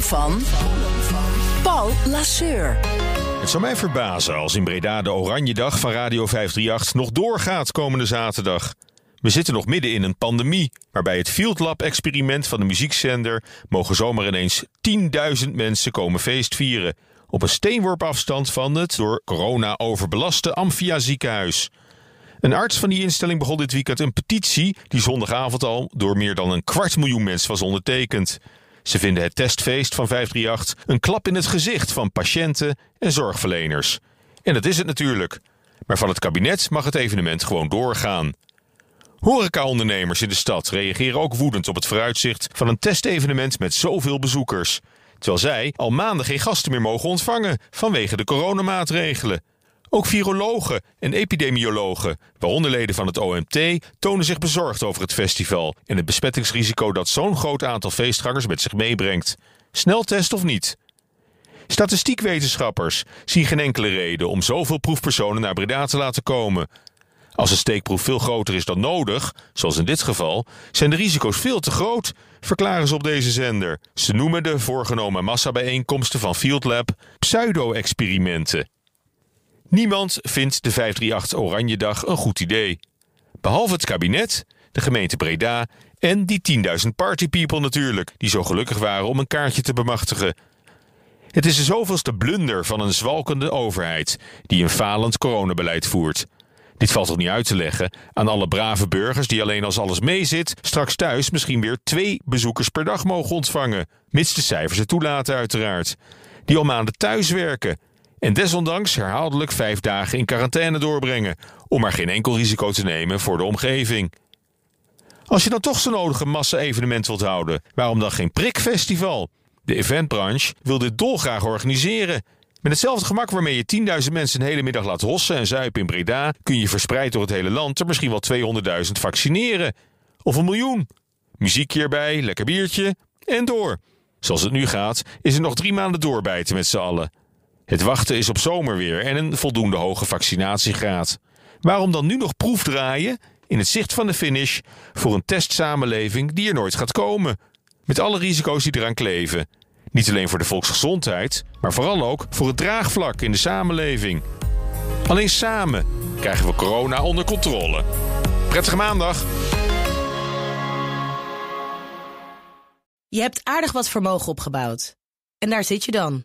Van Paul Lasseur. Het zou mij verbazen als in Breda de Oranje Dag van Radio 538 nog doorgaat komende zaterdag. We zitten nog midden in een pandemie, waarbij het Field Lab-experiment van de muziekzender mogen zomaar ineens 10.000 mensen komen feestvieren. Op een steenworp afstand van het door corona overbelaste Amphia ziekenhuis. Een arts van die instelling begon dit weekend een petitie die zondagavond al door meer dan een kwart miljoen mensen was ondertekend. Ze vinden het testfeest van 538 een klap in het gezicht van patiënten en zorgverleners. En dat is het natuurlijk. Maar van het kabinet mag het evenement gewoon doorgaan. Horecaondernemers in de stad reageren ook woedend op het vooruitzicht van een testevenement met zoveel bezoekers. Terwijl zij al maanden geen gasten meer mogen ontvangen vanwege de coronamaatregelen. Ook virologen en epidemiologen, waaronder leden van het OMT, tonen zich bezorgd over het festival en het besmettingsrisico dat zo'n groot aantal feestgangers met zich meebrengt. Sneltest of niet? Statistiekwetenschappers zien geen enkele reden om zoveel proefpersonen naar Breda te laten komen. Als een steekproef veel groter is dan nodig, zoals in dit geval, zijn de risico's veel te groot, verklaren ze op deze zender. Ze noemen de voorgenomen massabijeenkomsten van Field Lab pseudo-experimenten. Niemand vindt de 538 Oranje Dag een goed idee. Behalve het kabinet, de gemeente Breda en die 10.000 partypeople natuurlijk, die zo gelukkig waren om een kaartje te bemachtigen. Het is de zoveelste blunder van een zwalkende overheid die een falend coronabeleid voert. Dit valt toch niet uit te leggen aan alle brave burgers die alleen als alles meezit, straks thuis misschien weer twee bezoekers per dag mogen ontvangen, mits de cijfers het toelaten uiteraard. Die al maanden thuis werken en desondanks herhaaldelijk vijf dagen in quarantaine doorbrengen, om maar geen enkel risico te nemen voor de omgeving. Als je dan toch zo nodige massa-evenement wilt houden, waarom dan geen prikfestival? De eventbranche wil dit dolgraag organiseren. Met hetzelfde gemak waarmee je 10.000 mensen een hele middag laat hossen en zuipen in Breda, kun je verspreid door het hele land er misschien wel 200.000 vaccineren. Of een miljoen. Muziekje erbij, lekker biertje en door. Zoals het nu gaat, is er nog drie maanden doorbijten met z'n allen. Het wachten is op zomerweer en een voldoende hoge vaccinatiegraad. Waarom dan nu nog proefdraaien in het zicht van de finish voor een testsamenleving die er nooit gaat komen? Met alle risico's die eraan kleven. Niet alleen voor de volksgezondheid, maar vooral ook voor het draagvlak in de samenleving. Alleen samen krijgen we corona onder controle. Prettige maandag! Je hebt aardig wat vermogen opgebouwd. En daar zit je dan,